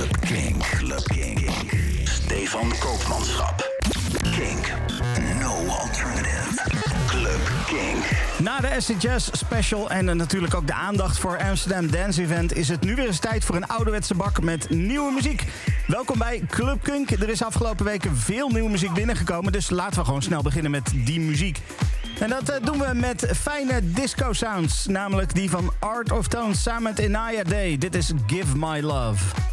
Club King. Club King. Stefan Koopmanschap. Kink. No alternative. Club King. Na de Acid Jazz Special en eh, natuurlijk ook de aandacht voor Amsterdam Dance Event... is het nu weer eens tijd voor een ouderwetse bak met nieuwe muziek. Welkom bij Club Kunk. Er is afgelopen weken veel nieuwe muziek binnengekomen... dus laten we gewoon snel beginnen met die muziek. En dat eh, doen we met fijne disco sounds. Namelijk die van Art of Tone samen met Inaya Day. Dit is Give My Love.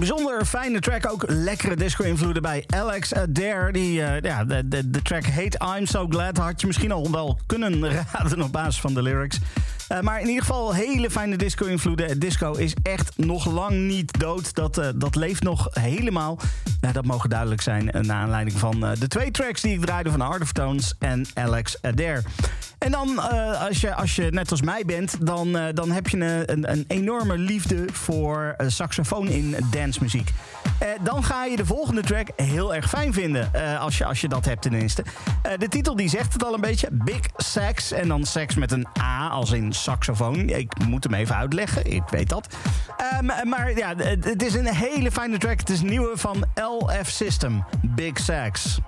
Bijzonder fijne track. Ook lekkere disco-invloeden bij Alex Adair. Die, uh, ja, de, de, de, track heet I'm So Glad. Had je misschien al wel kunnen raden op basis van de lyrics. Uh, maar in ieder geval hele fijne disco-invloeden. Disco is echt nog lang niet dood. Dat, uh, dat leeft nog helemaal. dat mogen duidelijk zijn naar aanleiding van de twee tracks die ik draaide van Art of Tones en Alex Adair. En dan, uh, als, je, als je net als mij bent, dan, uh, dan heb je een, een, enorme liefde voor uh, saxofoon in dancemuziek. dan ga je de volgende track heel erg fijn vinden, als, je, als je dat hebt tenminste. de titel die zegt het al een beetje, Big Sax. En dan sax met een A, als in saxofoon. Ik moet hem even uitleggen, ik weet dat. Um, maar ja, het is een hele fijne track. Het is nieuwe van LF System, Big Sax.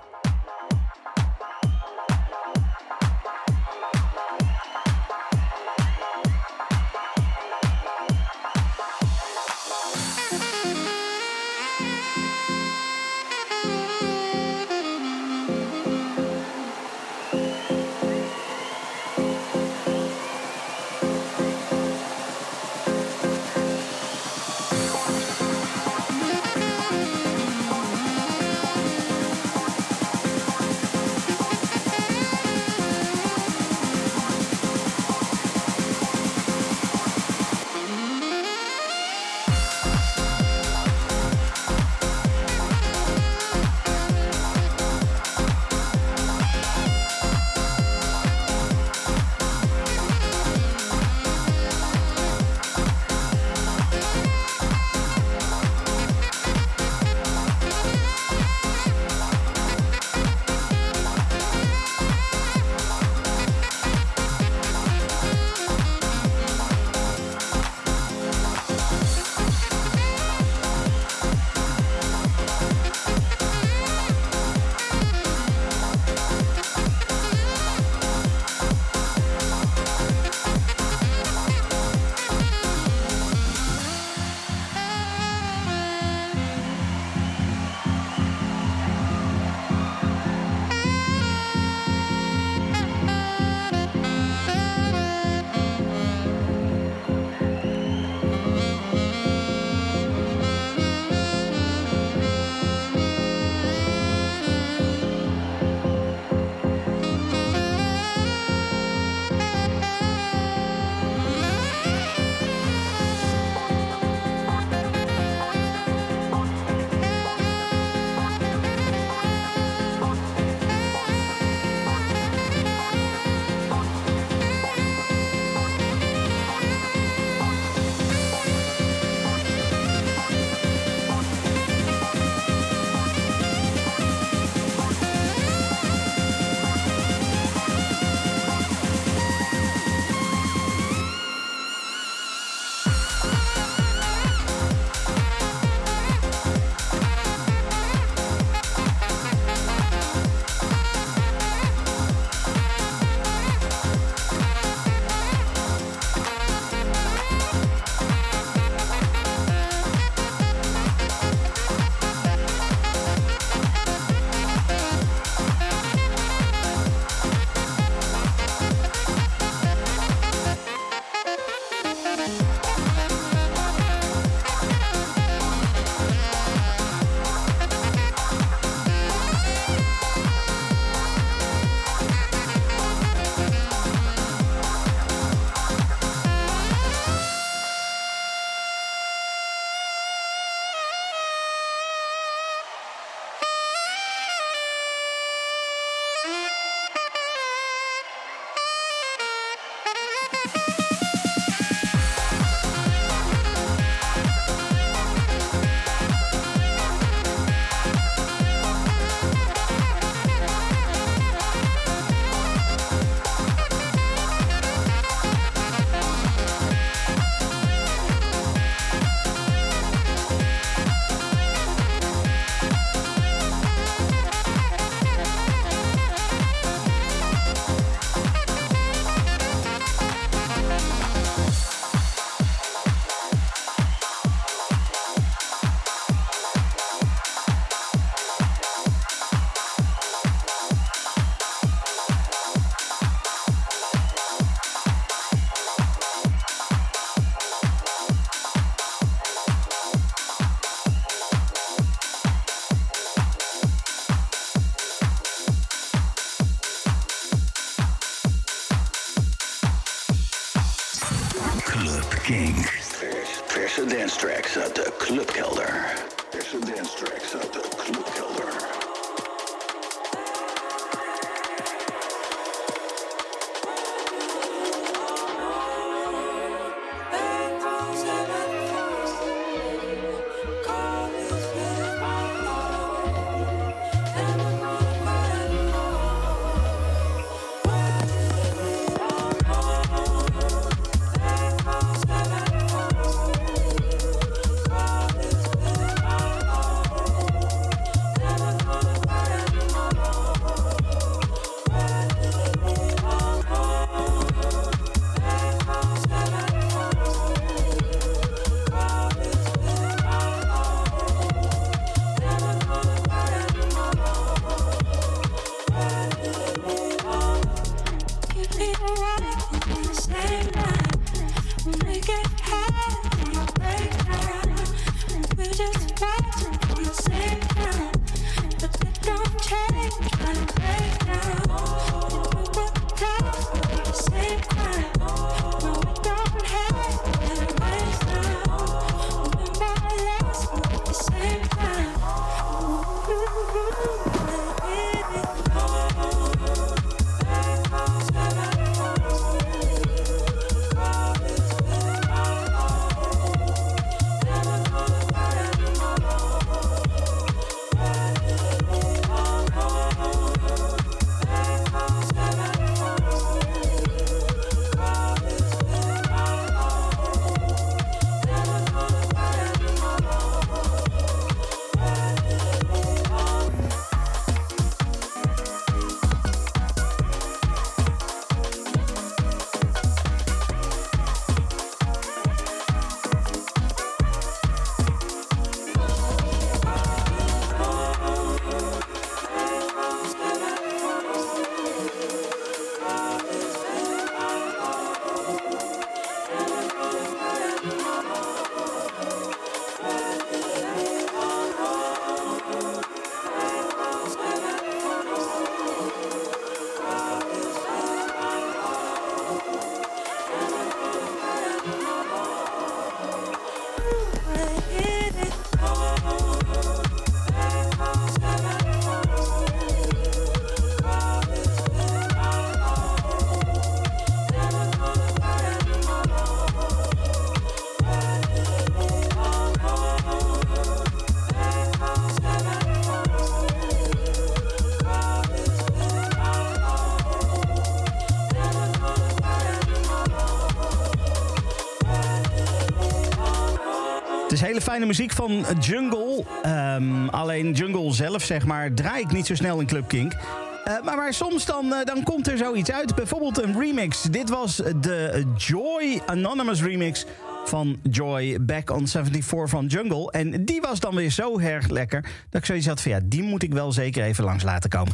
Fijne muziek van Jungle. Ehm, alleen Jungle zelf, zeg maar, draai ik niet zo snel in Club Kink. Uh, maar, maar soms dan, uh, dan komt er zoiets uit. Bijvoorbeeld een remix. Dit was de Joy Anonymous remix van Joy Back on 74 van Jungle. En die was dan weer zo erg lekker... dat ik zoiets had van ja, die moet ik wel zeker even langs laten komen.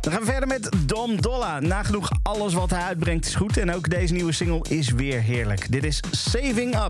Dan gaan we verder met Dom Dolla. Nagenoeg alles wat hij uitbrengt is goed. En ook deze nieuwe single is weer heerlijk. Dit is Saving Up.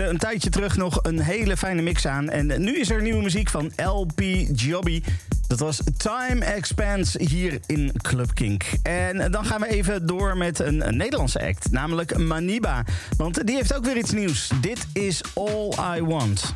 een tijdje terug nog een hele fijne mix aan. En nu is er nieuwe muziek van LP Jobby. Dat was Time Expanse hier in Club Kink. En dan gaan we even door met een Nederlandse act, namelijk Maniba. Want die heeft ook weer iets nieuws. Dit is All I Want.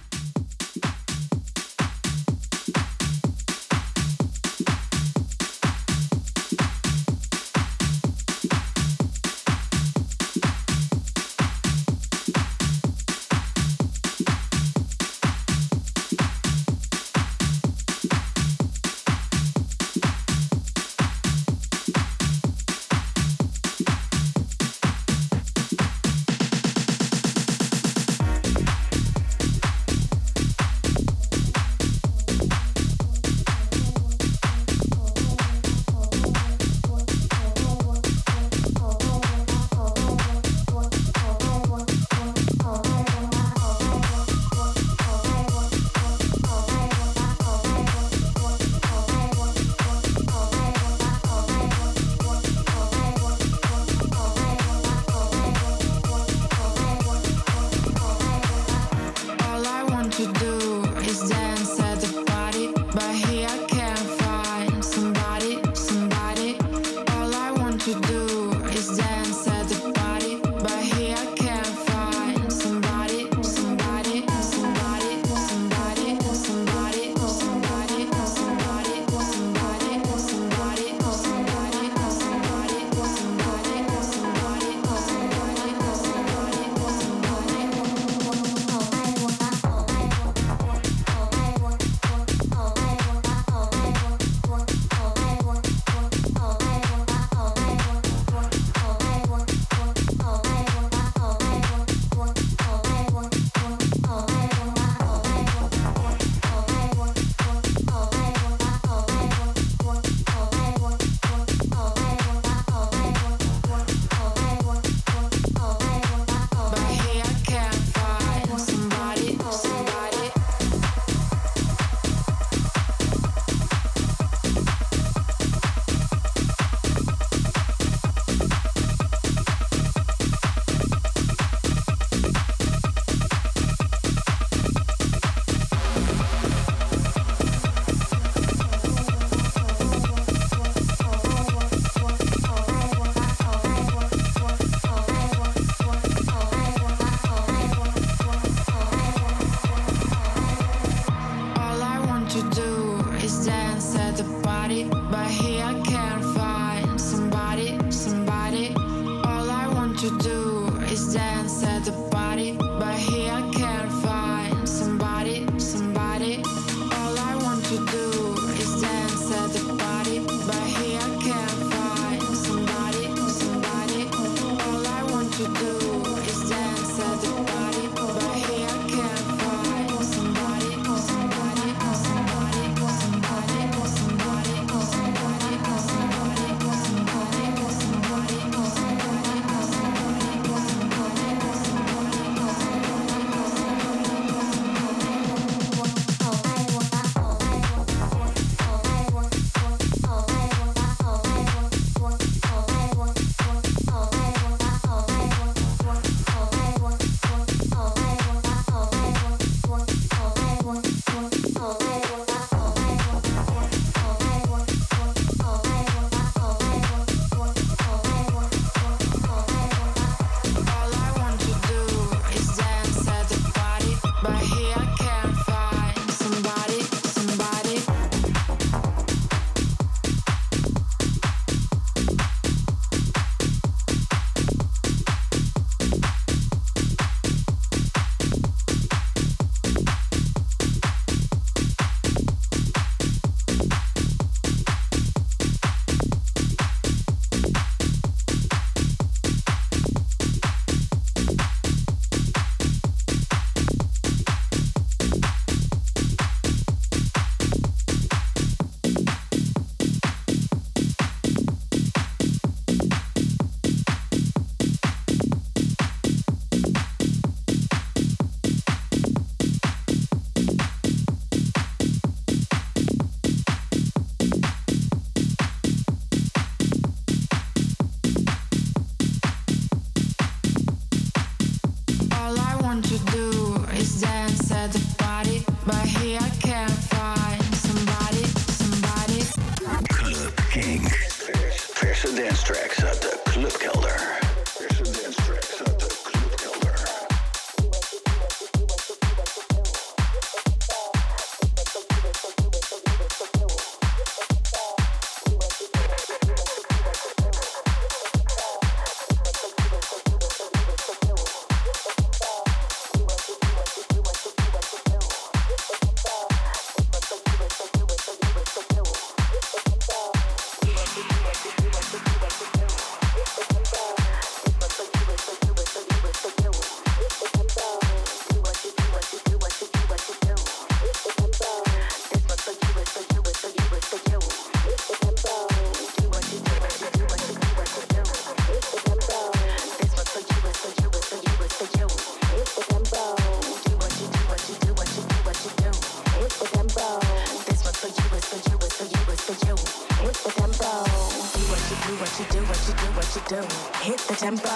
do what you do, what you do, what you do. Hit the tempo.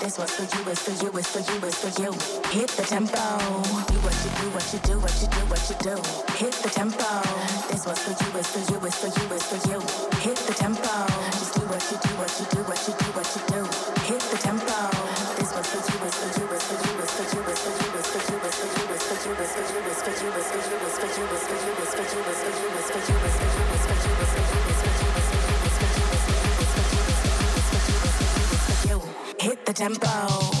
This was for you, it's for you, it's for you, it's for you. Hit the tempo. Do what you do, what you do, what you do, what you do. Hit the tempo. This was for you, it's for you, it's for you, it's for you. Hit the tempo. Just do what you do, what you do, what you do, what you do. tempo.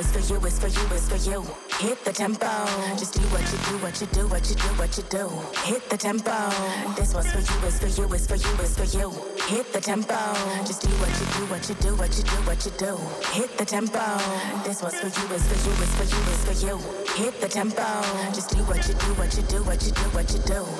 it's for you, it's for you, it's for you. Hit the tempo. Just do what you do, what you do, what you do, what you do. Hit the tempo. This one's for you, it's for you, it's for you, it's for you. Hit the tempo. Just do what you do, what you do, what you do, what you do. Hit the tempo. This one's for you, it's for you, it's for you, it's for you. Hit the tempo. Just do what you do, what you do, what you do, what you do.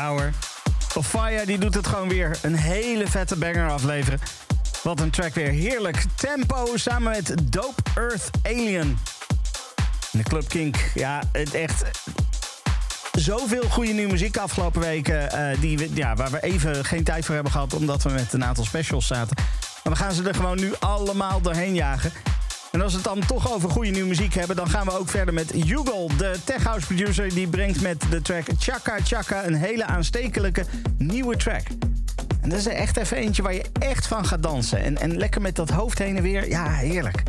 Ja hoor. Die doet het gewoon weer. Een hele vette banger afleveren. Wat een track weer. Heerlijk. Tempo samen met Dope Earth Alien. En de Club Kink. Ja, het echt... Zoveel goede nieuwe muziek afgelopen weken. eh, die ja, waar we even geen tijd voor hebben gehad. Omdat we met een aantal specials zaten. Maar we gaan ze er gewoon nu allemaal doorheen jagen. En als we het dan toch over goede nieuwe muziek hebben... dan gaan we ook verder met Jugal, de tech house producer... die brengt met de track Chaka Chaka een hele aanstekelijke nieuwe track. En dat is er echt even eentje waar je echt van gaat dansen. En, en lekker met dat hoofd heen en weer. Ja, heerlijk.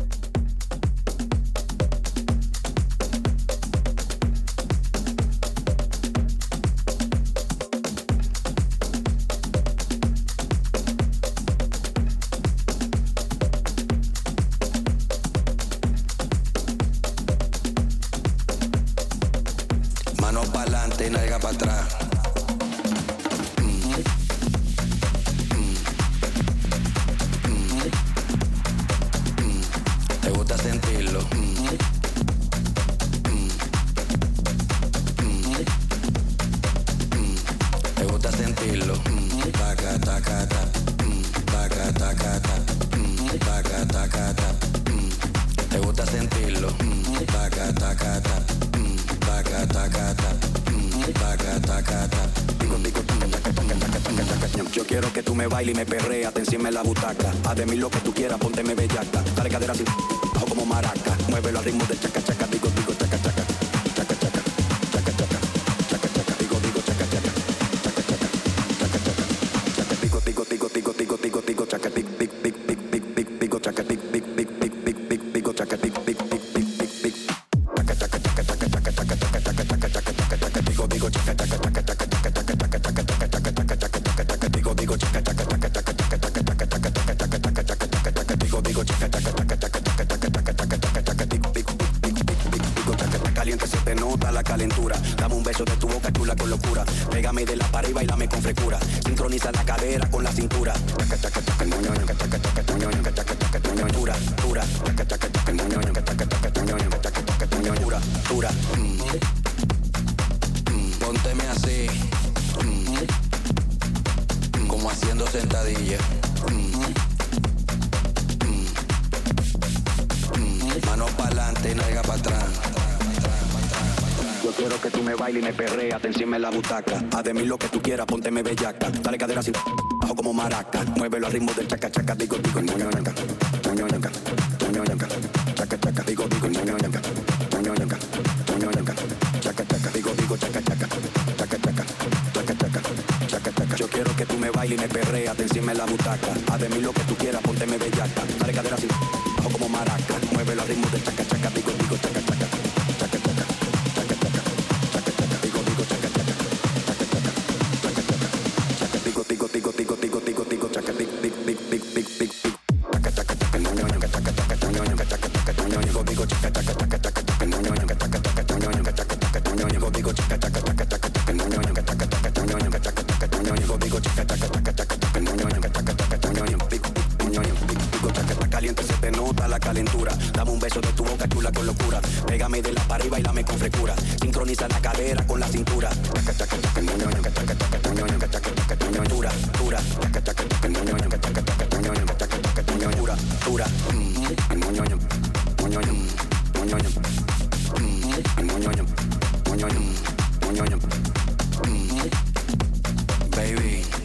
La butaca. Haz de mí lo que tú quieras, pónteme bellaca. Dale cadera así, bajo como maraca. Muévelo al ritmo del chaca chaca, digo digo, ñoño ñanca, ñoño ñanca, ñoño ñanca, chaca chaca, digo digo, ñoño ñanca, ñoño ñanca, ñoño ñanca, chaca chaca, digo digo, chaca chaca, chaca chaca, chaca chaca, chaca chaca. Yo quiero que tú me bailes y me perreas, encima en la butaca. Haz de mí lo que tú quieras, pónteme la cadera con la cintura. Dura, dura. Baby.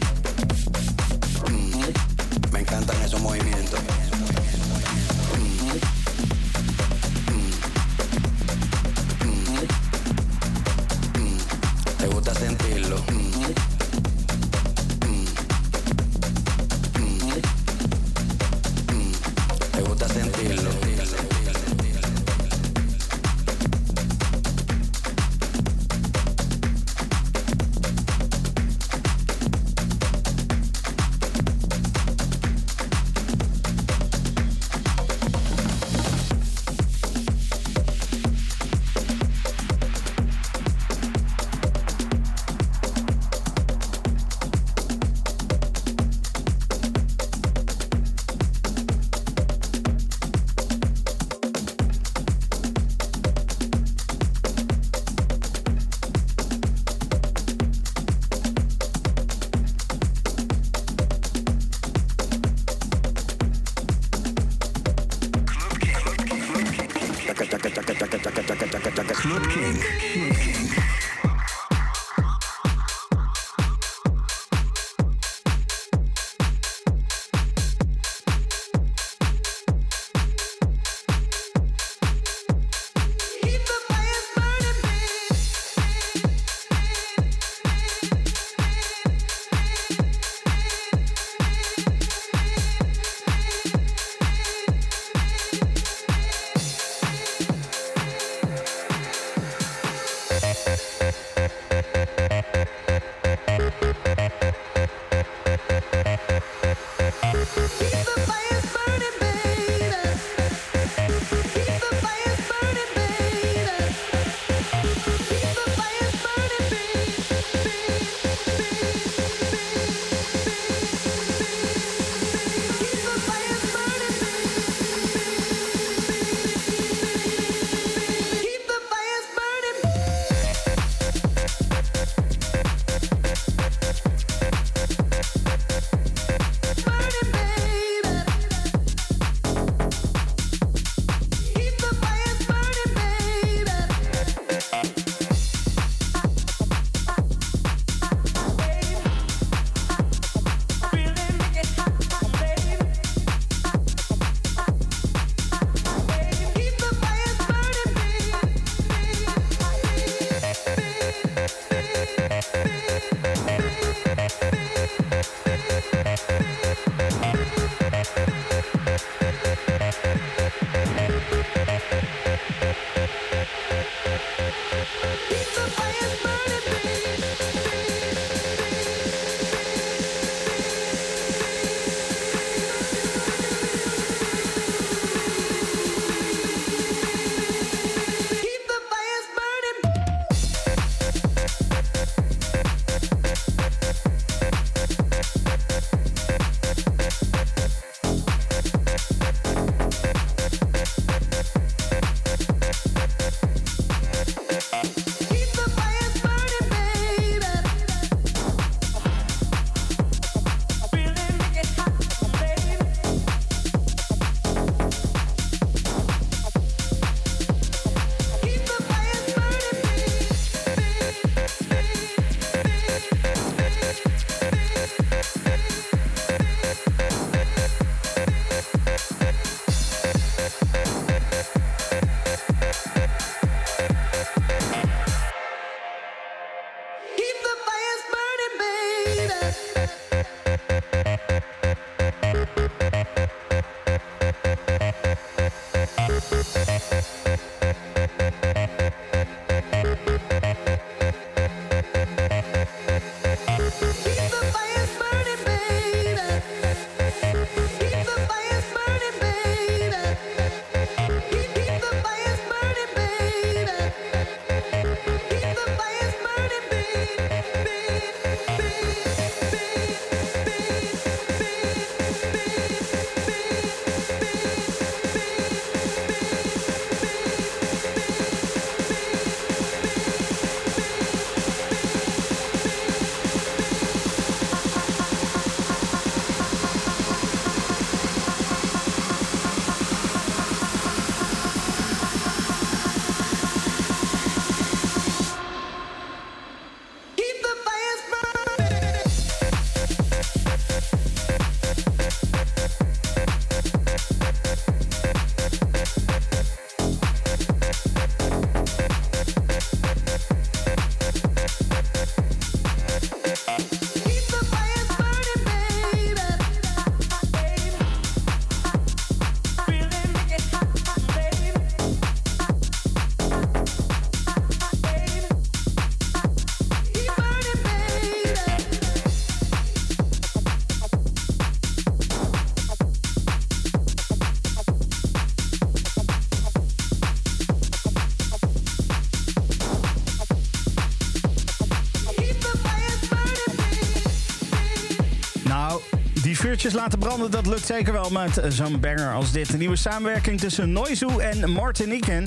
Vuurtjes laten branden, dat lukt zeker wel met zo'n banger als dit. Een nieuwe samenwerking tussen Noizu en Martinique.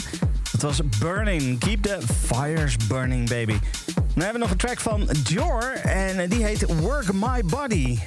Dat was Burning. Keep the fires burning, baby. Dan hebben we nog een track van Jor en die heet Work My Body.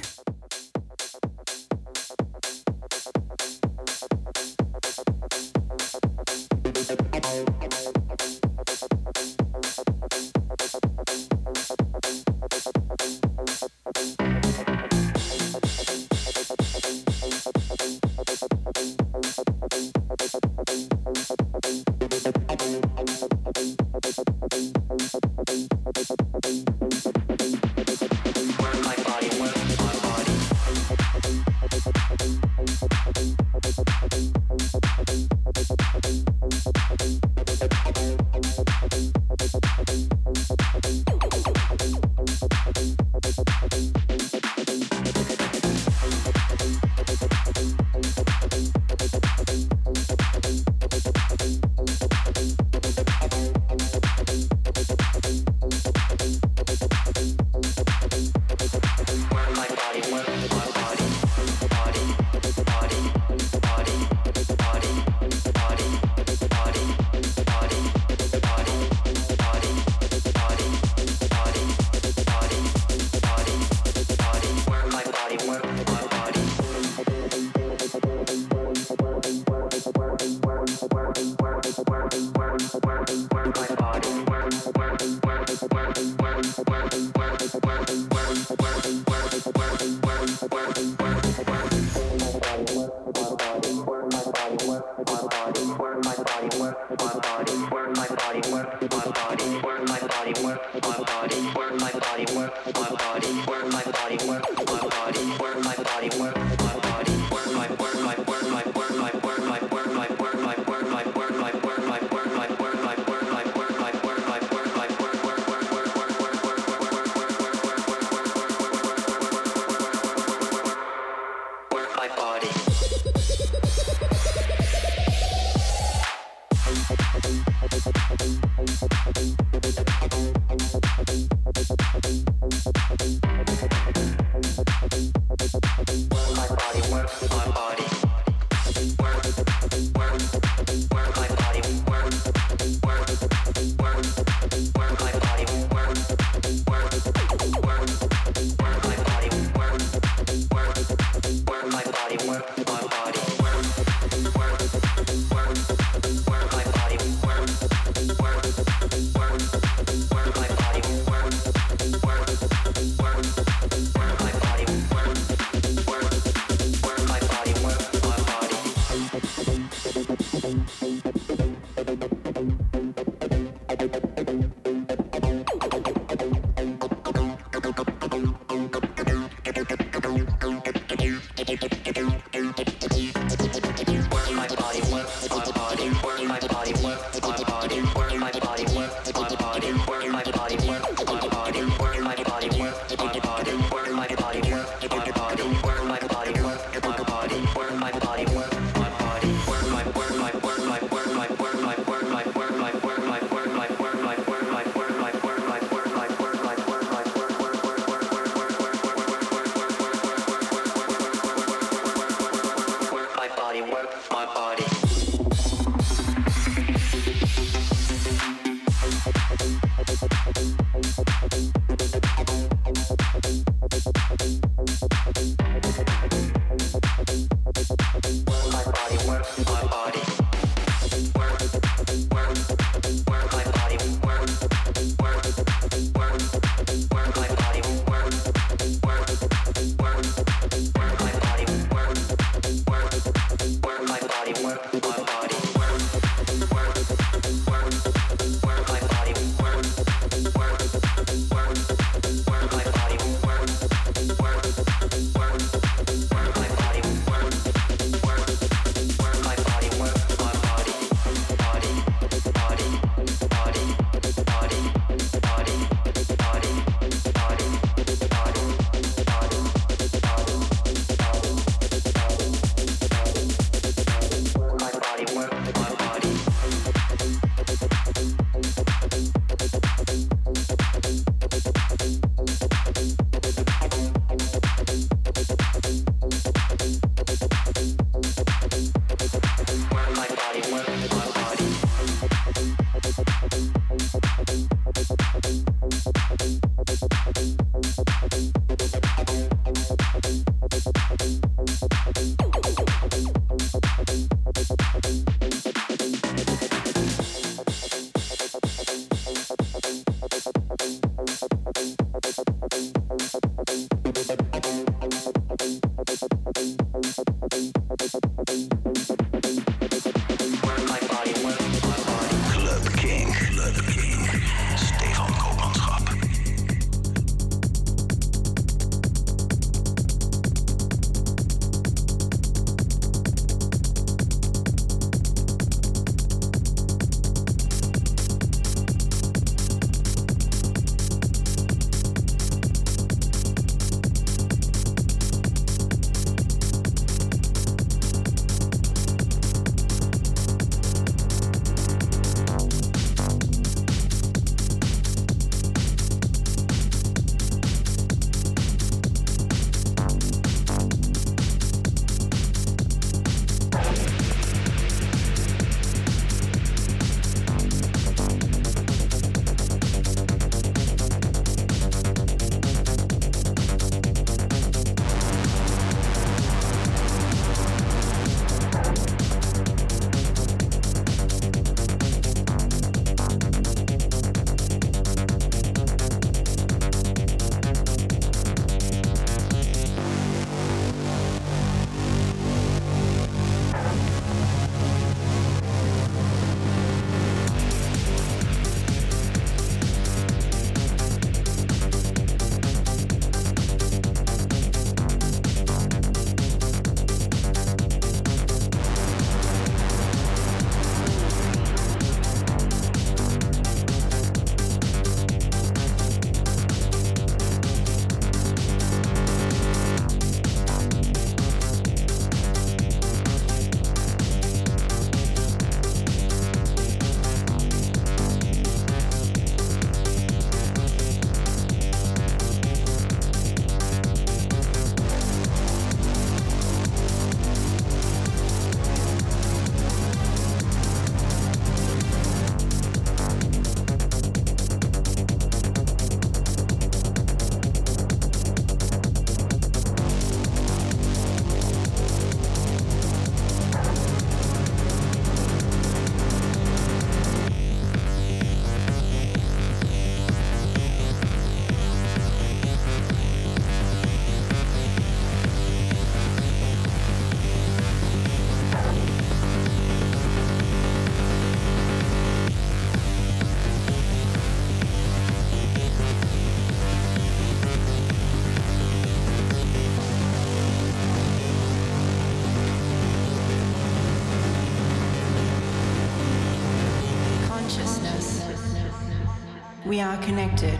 Are connected.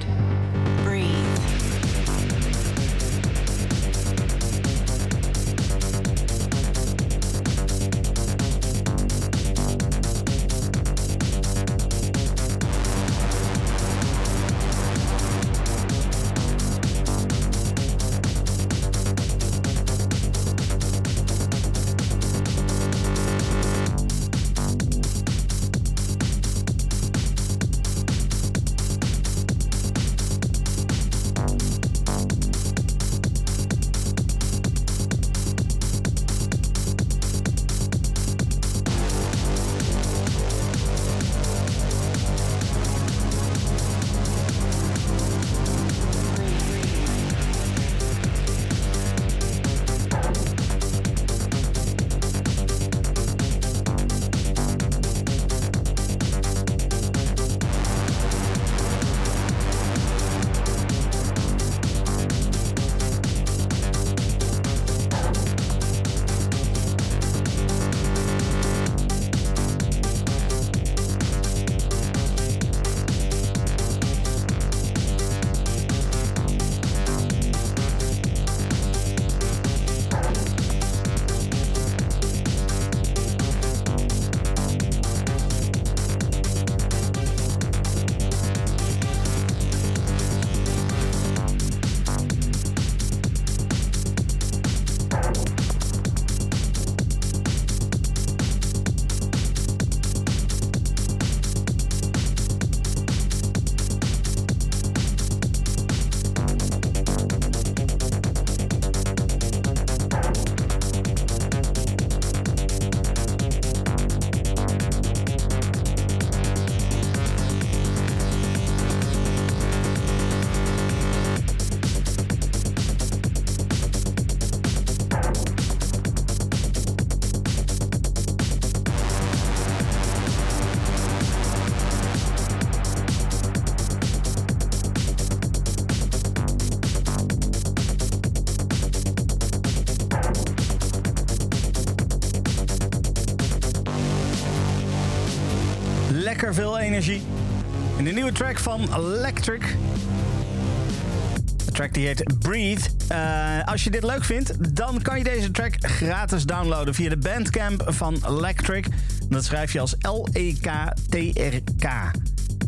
Lekker veel energie. De nieuwe track van Electric. De track die heet Breathe. Eh, als je dit leuk vindt, dan kan je deze track gratis downloaden via de bandcamp van Electric. Dat schrijf je als L-E-K-T-R-K.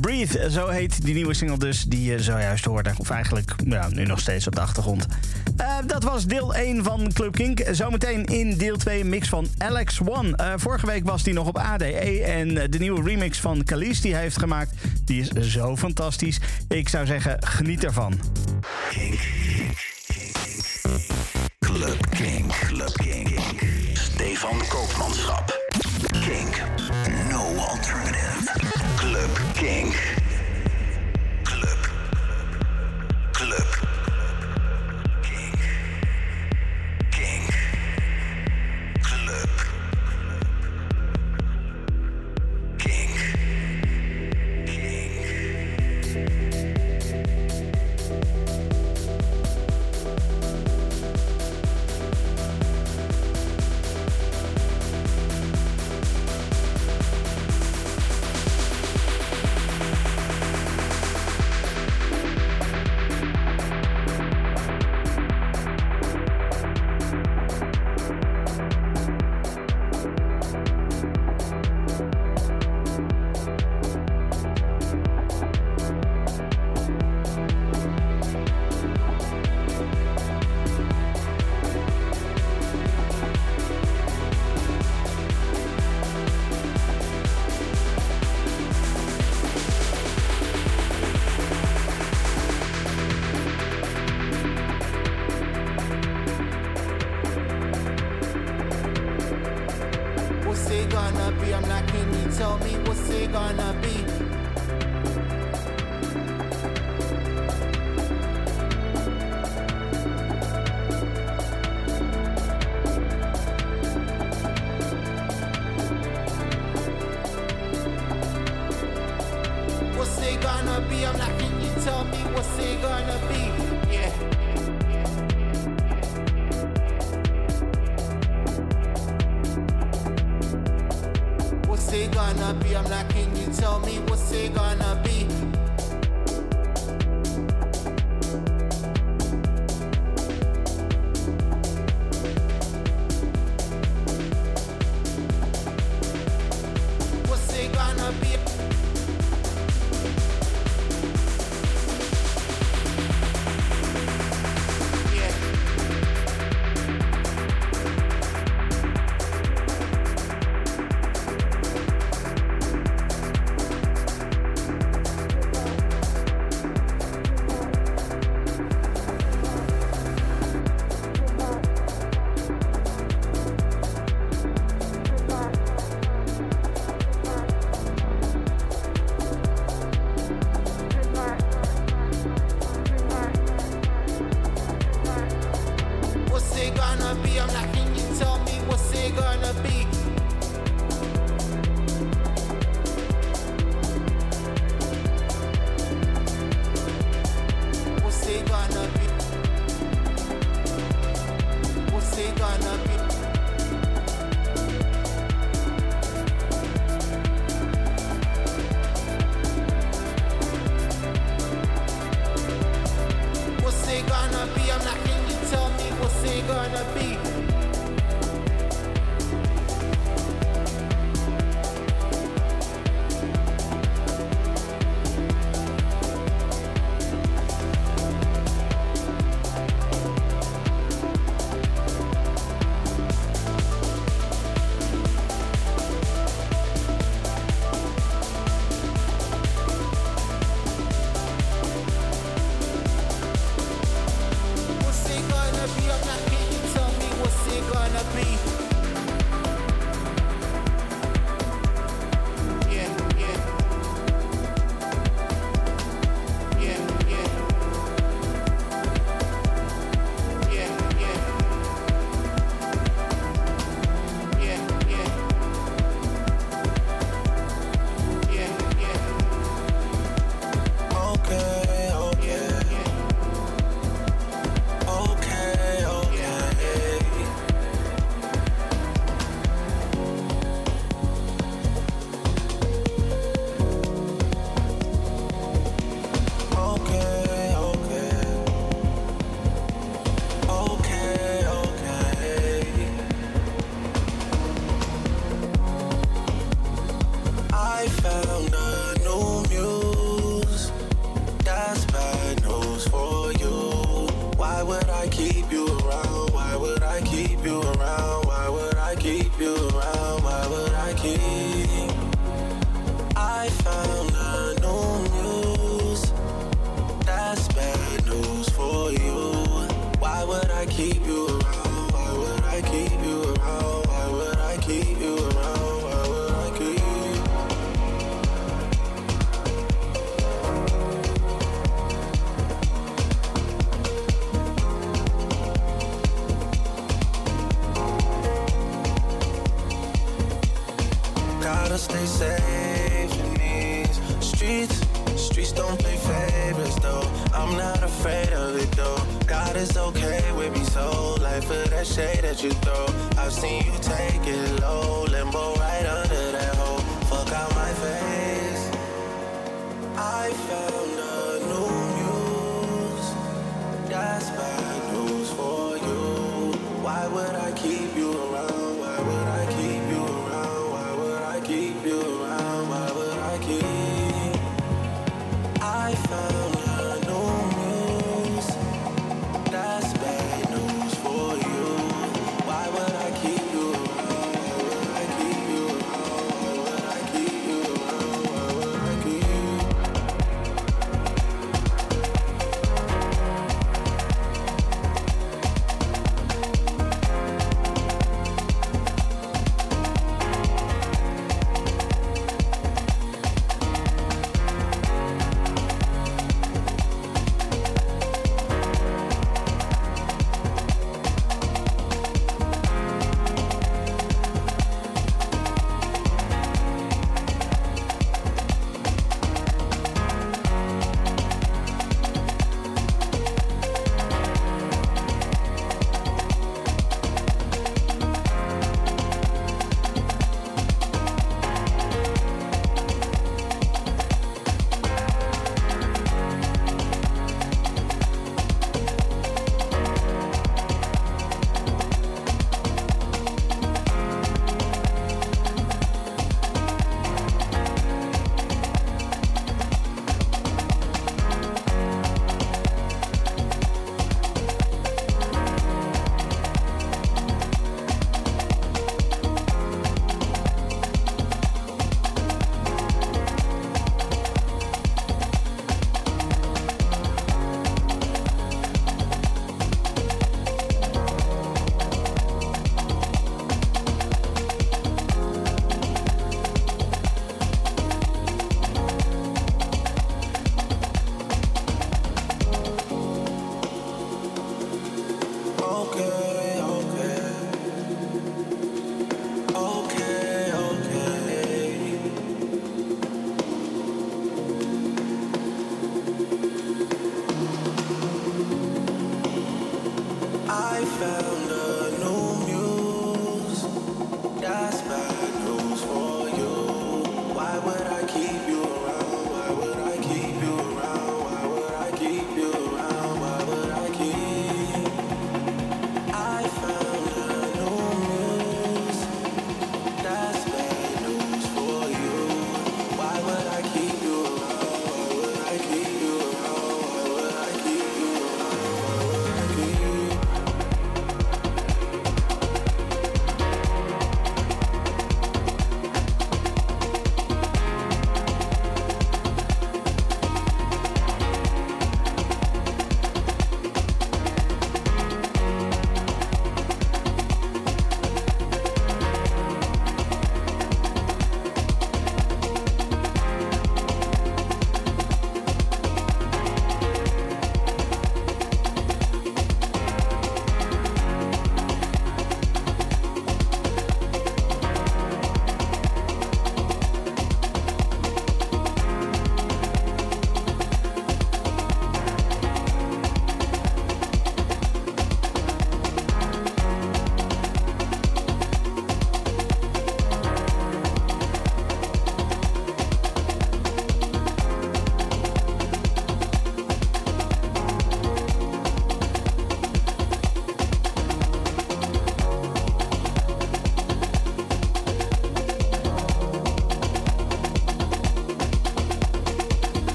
Breathe, zo heet die nieuwe single dus, die je zojuist hoorde. Of eigenlijk, nu nog steeds op de achtergrond. Eh, dat was deel 1 van Club Kink. Zometeen in deel 2 een mix van Alex One. Eh, vorige week was die nog op ADE. En de nieuwe remix van Kalis die hij heeft gemaakt, die is zo fantastisch. Ik zou zeggen, geniet ervan.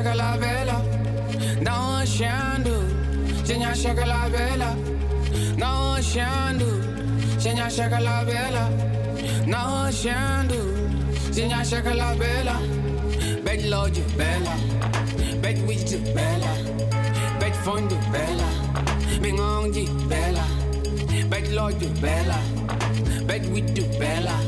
shaka la bella, nou shandu. Senya shaka la nou now shandu. Senya shaka la bella, now shandu. Senya shaka la bella, bed lodge bella, bed witch bella, bed fond bella, bingongi bella, bed lodge bella, bed with bella.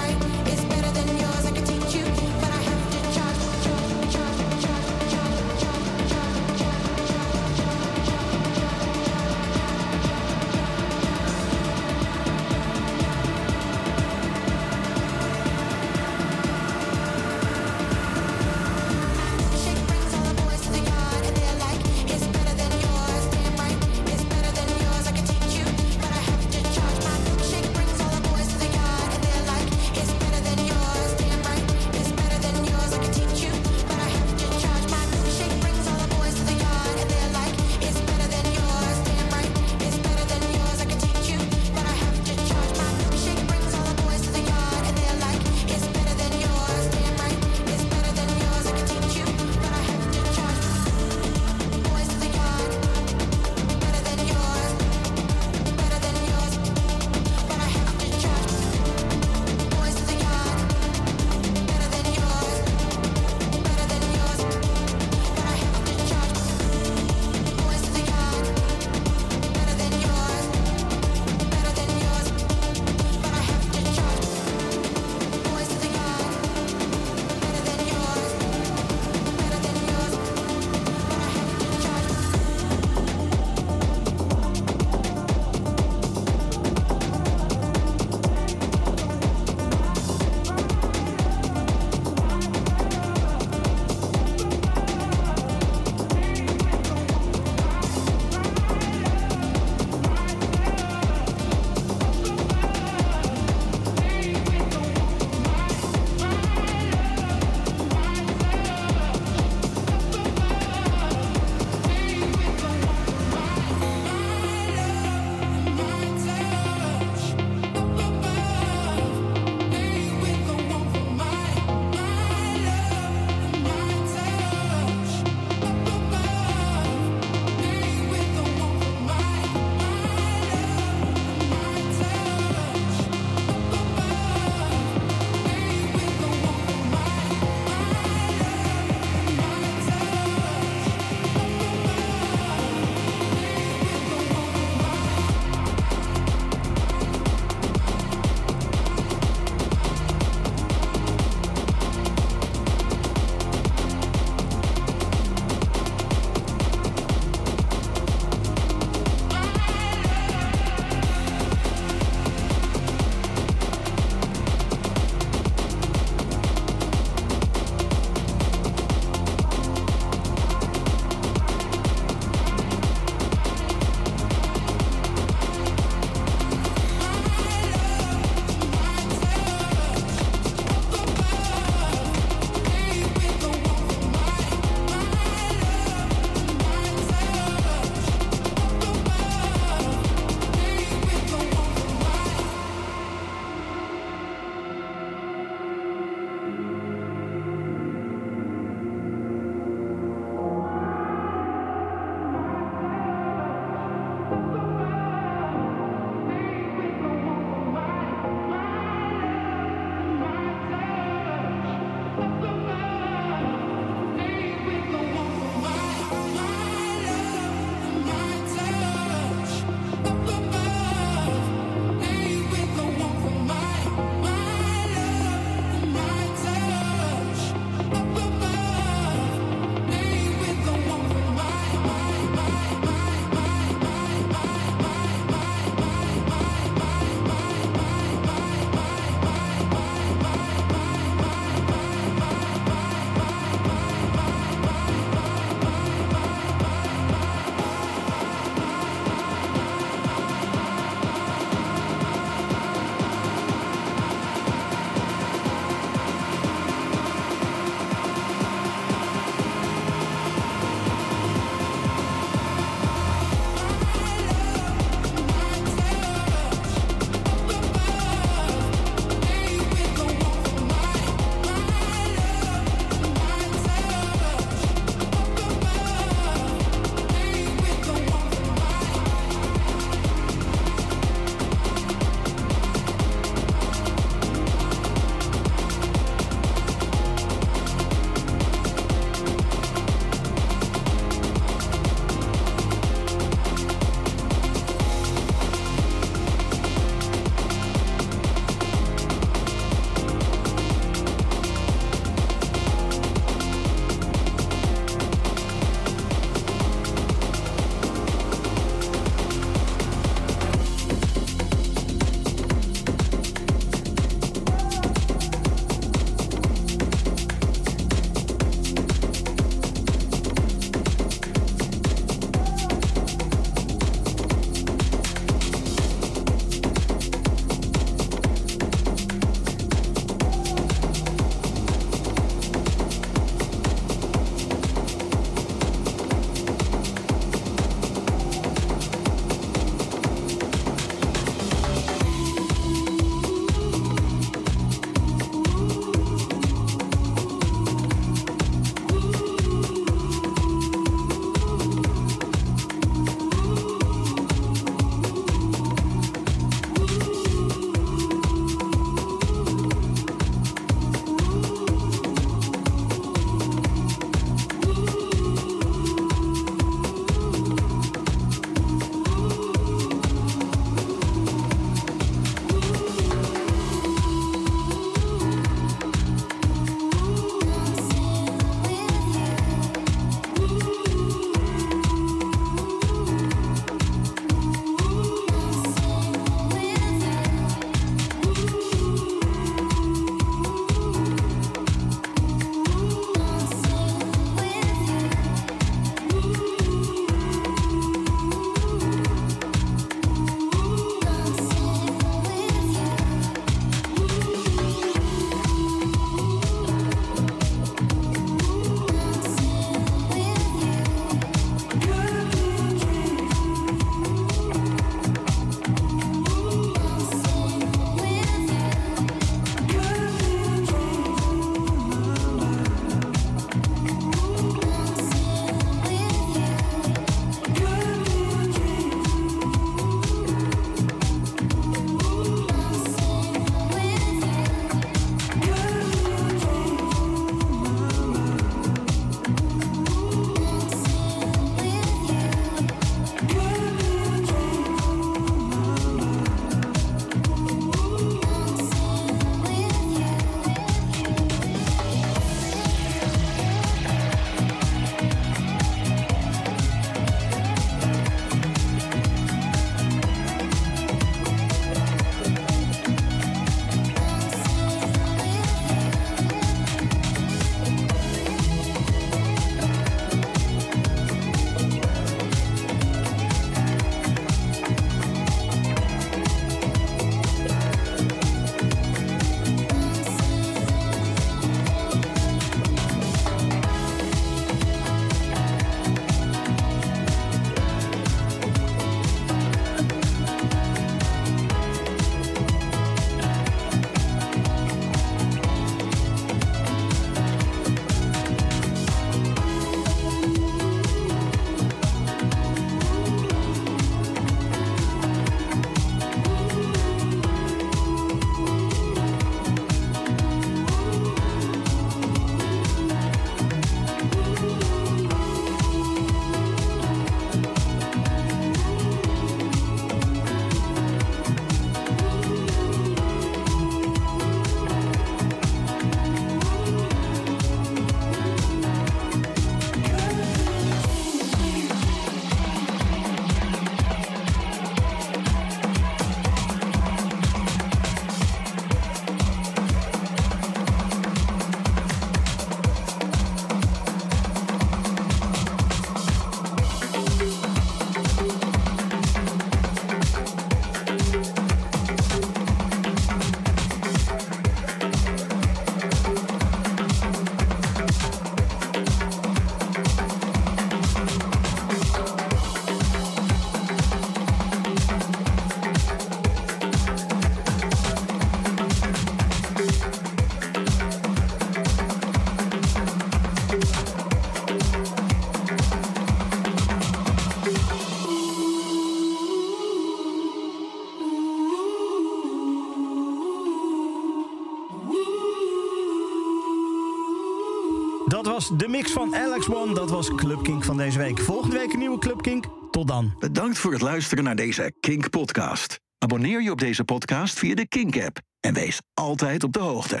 Was de mix van Alex One. Dat was Club Kink van deze week. Volgende week een nieuwe Club Kink. Tot dan. Bedankt voor het luisteren naar deze Kink-podcast. Abonneer je op deze podcast via de Kink-app en wees altijd op de hoogte.